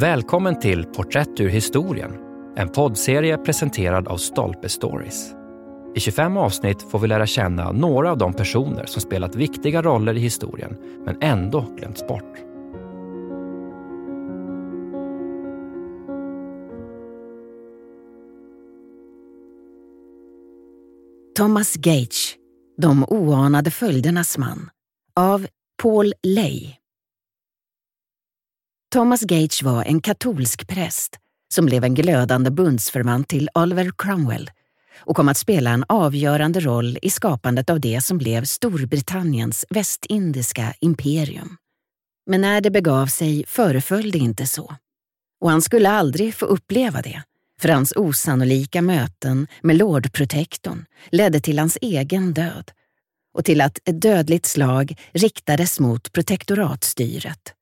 Välkommen till Porträtt ur historien, en poddserie presenterad av Stolpe Stories. I 25 avsnitt får vi lära känna några av de personer som spelat viktiga roller i historien, men ändå glömts bort. Thomas Gage, De oanade följdernas man, av Paul Ley. Thomas Gage var en katolsk präst som blev en glödande bundsförvant till Oliver Cromwell och kom att spela en avgörande roll i skapandet av det som blev Storbritanniens västindiska imperium. Men när det begav sig föreföll det inte så. Och han skulle aldrig få uppleva det, för hans osannolika möten med lordprotektorn ledde till hans egen död och till att ett dödligt slag riktades mot protektoratstyret.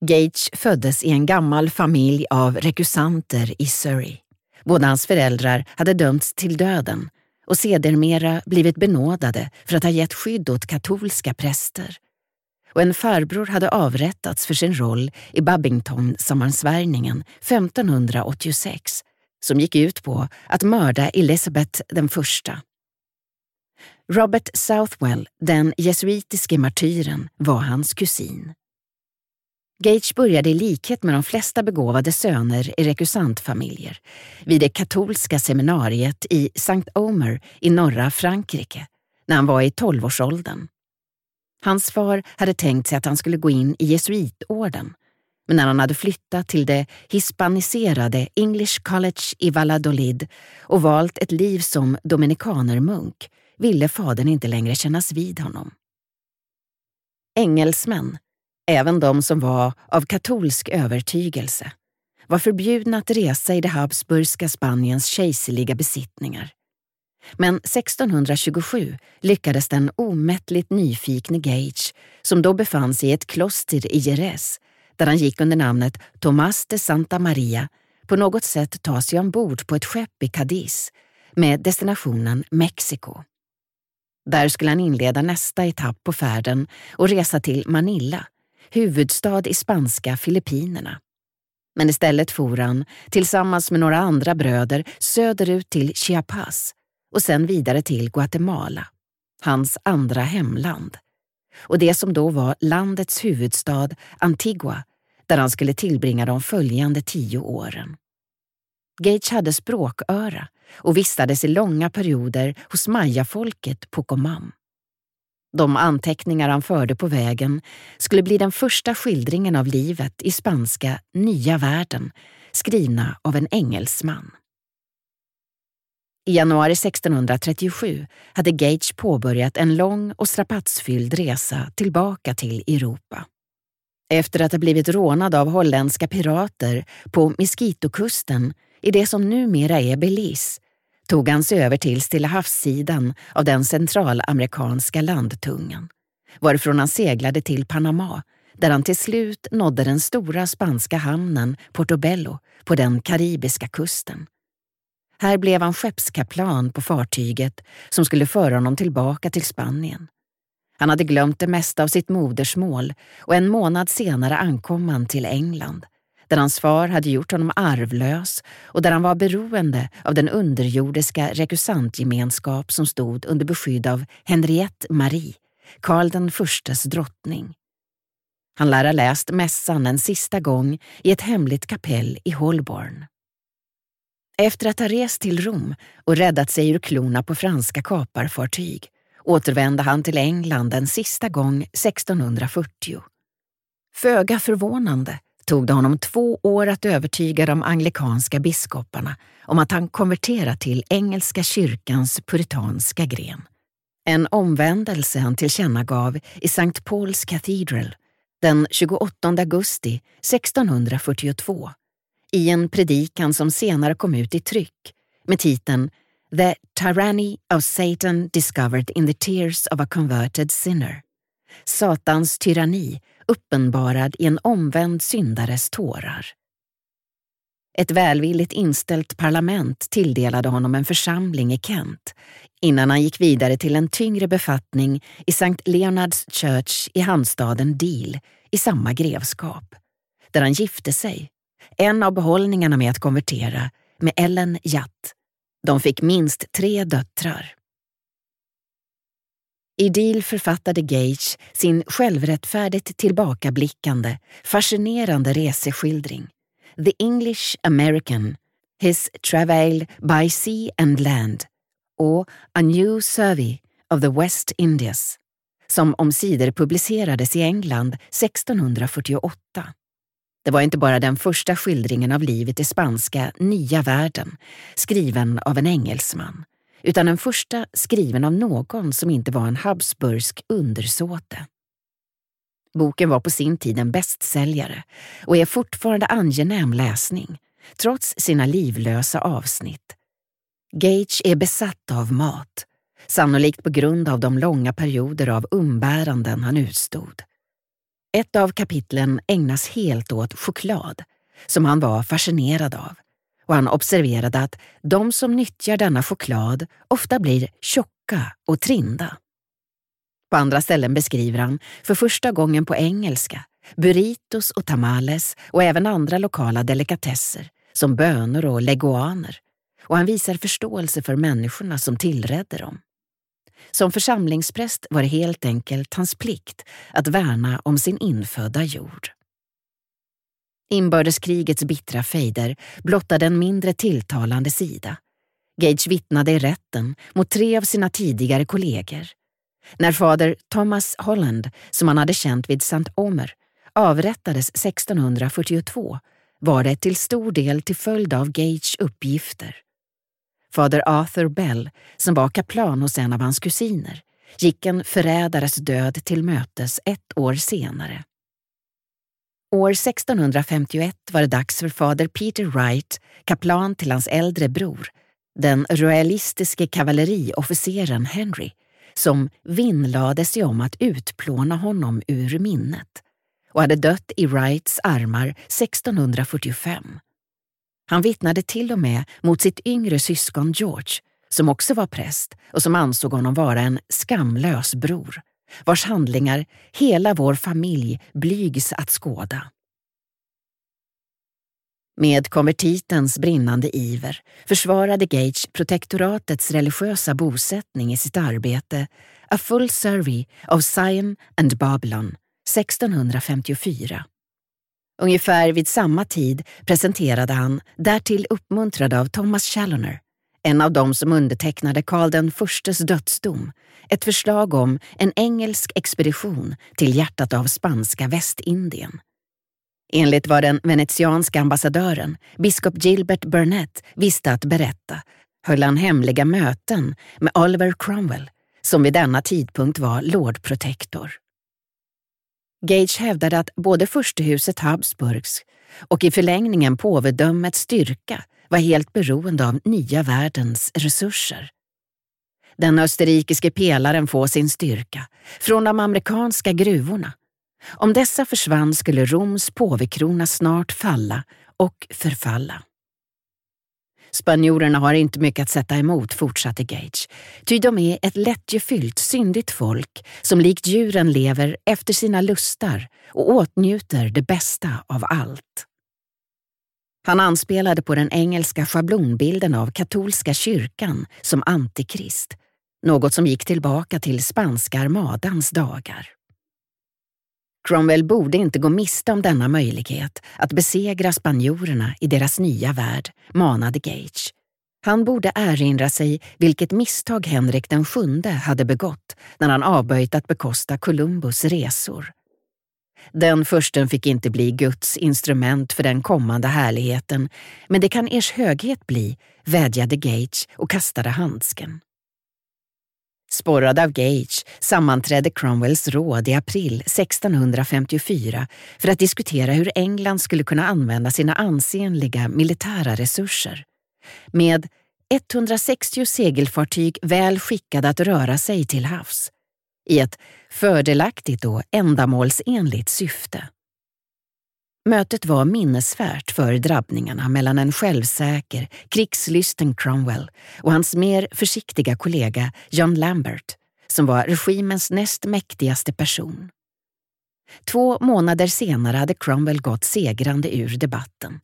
Gage föddes i en gammal familj av rekusanter i Surrey. Båda hans föräldrar hade dömts till döden och sedermera blivit benådade för att ha gett skydd åt katolska präster. Och en farbror hade avrättats för sin roll i Babington-sammansvärjningen 1586 som gick ut på att mörda Elizabeth den första. Robert Southwell, den jesuitiske martyren, var hans kusin. Gage började i likhet med de flesta begåvade söner i rekusantfamiljer vid det katolska seminariet i St. Omer i norra Frankrike när han var i tolvårsåldern. Hans far hade tänkt sig att han skulle gå in i jesuitorden men när han hade flyttat till det hispaniserade English College i Valladolid och valt ett liv som dominikanermunk ville fadern inte längre kännas vid honom. Engelsmän, även de som var av katolsk övertygelse, var förbjudna att resa i det habsburgska Spaniens kejserliga besittningar. Men 1627 lyckades den omättligt nyfikne Gage, som då befann sig i ett kloster i Jerez, där han gick under namnet Tomás de Santa Maria, på något sätt ta sig ombord på ett skepp i Cadiz med destinationen Mexiko. Där skulle han inleda nästa etapp på färden och resa till Manila, huvudstad i spanska Filippinerna. Men istället for han, tillsammans med några andra bröder, söderut till Chiapas och sen vidare till Guatemala, hans andra hemland. Och det som då var landets huvudstad Antigua, där han skulle tillbringa de följande tio åren. Gage hade språköra och vistades i långa perioder hos mayafolket på Comam. De anteckningar han förde på vägen skulle bli den första skildringen av livet i spanska Nya världen, skrivna av en engelsman. I januari 1637 hade Gage påbörjat en lång och strapatsfylld resa tillbaka till Europa. Efter att ha blivit rånad av holländska pirater på Miskitokusten i det som numera är Belize tog han sig över till Stilla havssidan av den centralamerikanska landtungan, varifrån han seglade till Panama, där han till slut nådde den stora spanska hamnen Portobello på den karibiska kusten. Här blev han skeppskaplan på fartyget som skulle föra honom tillbaka till Spanien. Han hade glömt det mesta av sitt modersmål och en månad senare ankom han till England där hans far hade gjort honom arvlös och där han var beroende av den underjordiska rekusantgemenskap som stod under beskydd av Henriette Marie, Karl den förstes drottning. Han lär ha läst mässan en sista gång i ett hemligt kapell i Holborn. Efter att ha rest till Rom och räddat sig ur klorna på franska kaparfartyg återvände han till England en sista gång 1640. Föga förvånande tog det honom två år att övertyga de anglikanska biskoparna om att han konverterat till engelska kyrkans puritanska gren. En omvändelse han tillkännagav i St. Paul's Cathedral den 28 augusti 1642 i en predikan som senare kom ut i tryck med titeln The Tyranny of Satan Discovered in the Tears of a Converted Sinner. Satans tyranni uppenbarad i en omvänd syndares tårar. Ett välvilligt inställt parlament tilldelade honom en församling i Kent innan han gick vidare till en tyngre befattning i St. Leonards Church i hamnstaden Deal i samma grevskap, där han gifte sig en av behållningarna med att konvertera, med Ellen Jatt. De fick minst tre döttrar. I Deal författade Gage sin självrättfärdigt tillbakablickande, fascinerande reseskildring The English American, His Travail by Sea and Land och A New Survey of the West Indies som omsider publicerades i England 1648. Det var inte bara den första skildringen av livet i spanska Nya världen, skriven av en engelsman, utan den första skriven av någon som inte var en habsburgsk undersåte. Boken var på sin tid en bästsäljare och är fortfarande angenäm läsning, trots sina livlösa avsnitt. Gage är besatt av mat, sannolikt på grund av de långa perioder av umbäranden han utstod. Ett av kapitlen ägnas helt åt choklad, som han var fascinerad av, och han observerade att de som nyttjar denna choklad ofta blir tjocka och trinda. På andra ställen beskriver han, för första gången på engelska, burritos och tamales och även andra lokala delikatesser som bönor och leguaner och han visar förståelse för människorna som tillredde dem. Som församlingspräst var det helt enkelt hans plikt att värna om sin infödda jord. Inbördeskrigets bittra fejder blottade en mindre tilltalande sida. Gage vittnade i rätten mot tre av sina tidigare kollegor. När fader Thomas Holland, som han hade känt vid St. Omer, avrättades 1642 var det till stor del till följd av Gage uppgifter. Fader Arthur Bell, som var kaplan hos en av hans kusiner, gick en förrädares död till mötes ett år senare. År 1651 var det dags för fader Peter Wright, kaplan till hans äldre bror, den royalistiske kavalleriofficeren Henry, som vinnlade sig om att utplåna honom ur minnet och hade dött i Wrights armar 1645. Han vittnade till och med mot sitt yngre syskon George, som också var präst och som ansåg honom vara en skamlös bror, vars handlingar hela vår familj blygs att skåda. Med konvertitens brinnande iver försvarade Gage protektoratets religiösa bosättning i sitt arbete A Full Survey of Zion and Babylon 1654. Ungefär vid samma tid presenterade han, därtill uppmuntrad av Thomas Challoner, en av dem som undertecknade Karl den förstes dödsdom, ett förslag om en engelsk expedition till hjärtat av spanska Västindien. Enligt vad den venetianska ambassadören, biskop Gilbert Burnett, visste att berätta höll han hemliga möten med Oliver Cromwell, som vid denna tidpunkt var Lord Protector. Gage hävdade att både furstehuset Habsburgs och i förlängningen påvedömets styrka var helt beroende av nya världens resurser. Den österrikiske pelaren får sin styrka från de amerikanska gruvorna. Om dessa försvann skulle Roms påvekrona snart falla och förfalla. Spanjorerna har inte mycket att sätta emot, fortsatte Gage, ty de är ett lättjefyllt, syndigt folk som likt djuren lever efter sina lustar och åtnjuter det bästa av allt. Han anspelade på den engelska schablonbilden av katolska kyrkan som antikrist, något som gick tillbaka till spanska armadans dagar. Cromwell borde inte gå miste om denna möjlighet att besegra spanjorerna i deras nya värld, manade Gage. Han borde erinra sig vilket misstag Henrik den sjunde hade begått när han avböjt att bekosta Columbus resor. Den försten fick inte bli Guds instrument för den kommande härligheten, men det kan ers höghet bli, vädjade Gage och kastade handsken. Sporrad av Gage sammanträdde Cromwells råd i april 1654 för att diskutera hur England skulle kunna använda sina ansenliga militära resurser. Med 160 segelfartyg väl skickade att röra sig till havs i ett fördelaktigt och ändamålsenligt syfte. Mötet var minnesvärt för drabbningarna mellan en självsäker, krigslysten Cromwell och hans mer försiktiga kollega John Lambert, som var regimens näst mäktigaste person. Två månader senare hade Cromwell gått segrande ur debatten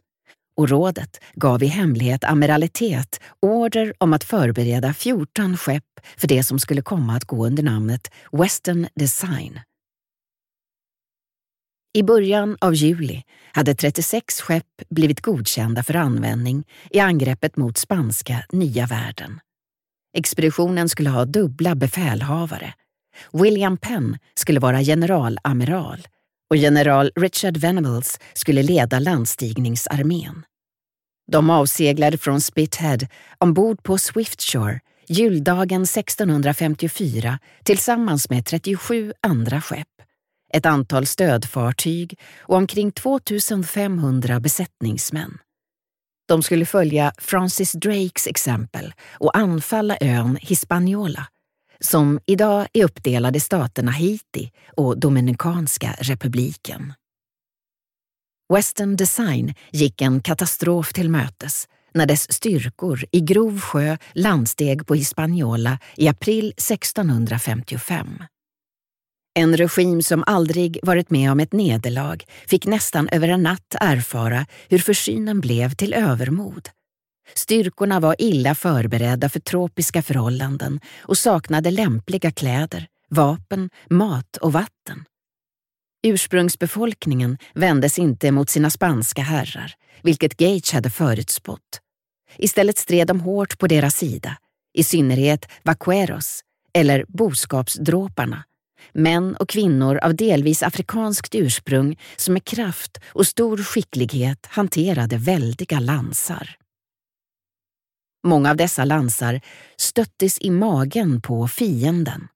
och rådet gav i hemlighet amiralitet order om att förbereda 14 skepp för det som skulle komma att gå under namnet Western Design. I början av juli hade 36 skepp blivit godkända för användning i angreppet mot spanska Nya världen. Expeditionen skulle ha dubbla befälhavare. William Penn skulle vara generalamiral och general Richard Venables skulle leda landstigningsarmén. De avseglade från Spithead ombord på Swiftshore juldagen 1654 tillsammans med 37 andra skepp, ett antal stödfartyg och omkring 2500 besättningsmän. De skulle följa Francis Drakes exempel och anfalla ön Hispaniola som idag är uppdelad i staterna Haiti och Dominikanska republiken. Western Design gick en katastrof till mötes när dess styrkor i grov sjö landsteg på Hispaniola i april 1655. En regim som aldrig varit med om ett nederlag fick nästan över en natt erfara hur försynen blev till övermod. Styrkorna var illa förberedda för tropiska förhållanden och saknade lämpliga kläder, vapen, mat och vatten. Ursprungsbefolkningen vändes inte mot sina spanska herrar, vilket Gage hade förutspått. Istället stred de hårt på deras sida, i synnerhet vaqueros, eller boskapsdråparna, män och kvinnor av delvis afrikanskt ursprung som med kraft och stor skicklighet hanterade väldiga lansar. Många av dessa lansar stöttes i magen på fienden.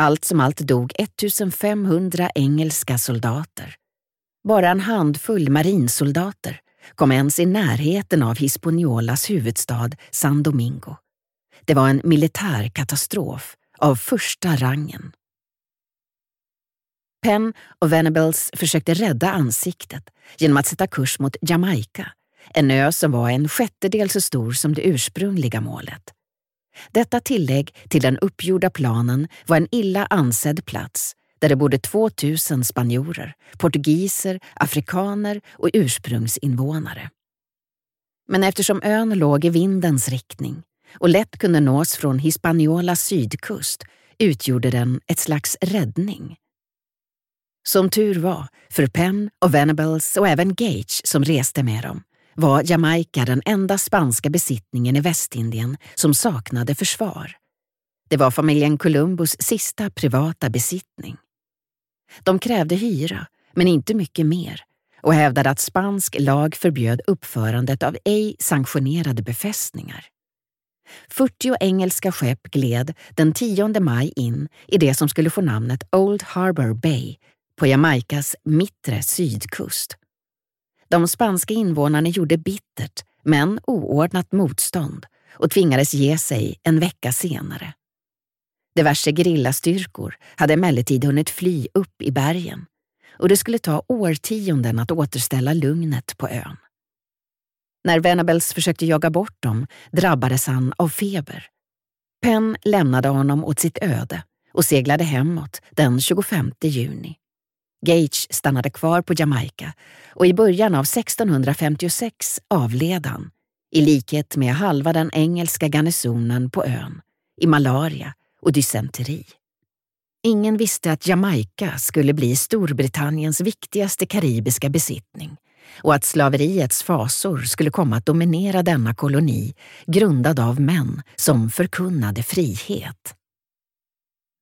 Allt som allt dog 1500 engelska soldater. Bara en handfull marinsoldater kom ens i närheten av Hispaniolas huvudstad San Domingo. Det var en militär katastrof av första rangen. Penn och Venables försökte rädda ansiktet genom att sätta kurs mot Jamaica en ö som var en sjättedel så stor som det ursprungliga målet. Detta tillägg till den uppgjorda planen var en illa ansedd plats där det bodde 2000 spanjorer, portugiser, afrikaner och ursprungsinvånare. Men eftersom ön låg i vindens riktning och lätt kunde nås från Hispaniolas sydkust utgjorde den ett slags räddning. Som tur var för Penn och Venables och även Gage som reste med dem var Jamaica den enda spanska besittningen i Västindien som saknade försvar. Det var familjen Columbus sista privata besittning. De krävde hyra, men inte mycket mer och hävdade att spansk lag förbjöd uppförandet av ej sanktionerade befästningar. 40 engelska skepp gled den 10 maj in i det som skulle få namnet Old Harbour Bay på Jamaicas mittre sydkust. De spanska invånarna gjorde bittert, men oordnat motstånd och tvingades ge sig en vecka senare. Diverse gerillastyrkor hade emellertid hunnit fly upp i bergen och det skulle ta årtionden att återställa lugnet på ön. När Venables försökte jaga bort dem drabbades han av feber. Penn lämnade honom åt sitt öde och seglade hemåt den 25 juni. Gage stannade kvar på Jamaica och i början av 1656 avled han, i likhet med halva den engelska garnisonen på ön, i malaria och dysenteri. Ingen visste att Jamaica skulle bli Storbritanniens viktigaste karibiska besittning och att slaveriets fasor skulle komma att dominera denna koloni grundad av män som förkunnade frihet.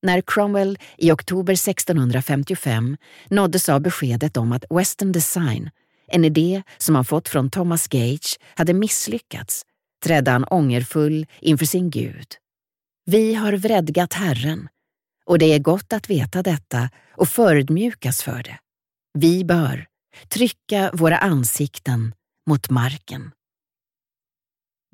När Cromwell i oktober 1655 nåddes av beskedet om att Western Design, en idé som han fått från Thomas Gage, hade misslyckats trädde han ångerfull inför sin Gud. Vi har vredgat Herren, och det är gott att veta detta och förödmjukas för det. Vi bör trycka våra ansikten mot marken.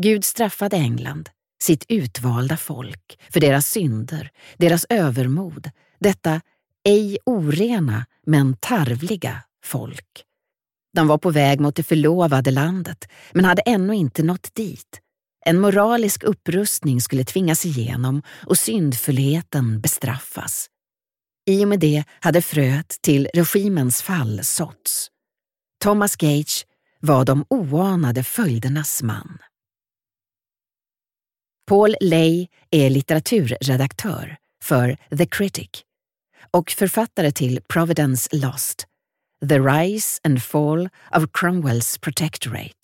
Gud straffade England sitt utvalda folk för deras synder, deras övermod, detta ej orena men tarvliga folk. De var på väg mot det förlovade landet, men hade ännu inte nått dit. En moralisk upprustning skulle tvingas igenom och syndfullheten bestraffas. I och med det hade fröet till regimens fall såtts. Thomas Gage var de oanade följdernas man. Paul Ley är litteraturredaktör för The Critic och författare till Providence Lost, The Rise and Fall of Cromwells Protectorate.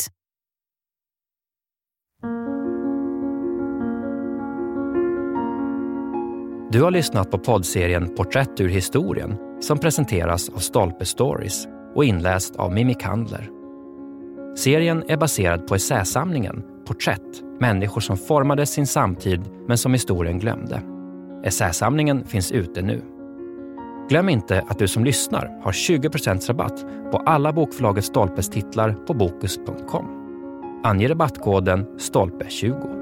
Du har lyssnat på poddserien Porträtt ur historien som presenteras av Stolpe Stories och inläst av Mimmi Kandler. Serien är baserad på essäsamlingen Porträtt, människor som formade sin samtid men som historien glömde. Essäsamlingen finns ute nu. Glöm inte att du som lyssnar har 20 rabatt på alla bokförlaget Stolpes titlar på Bokus.com. Ange rabattkoden STOLPE20.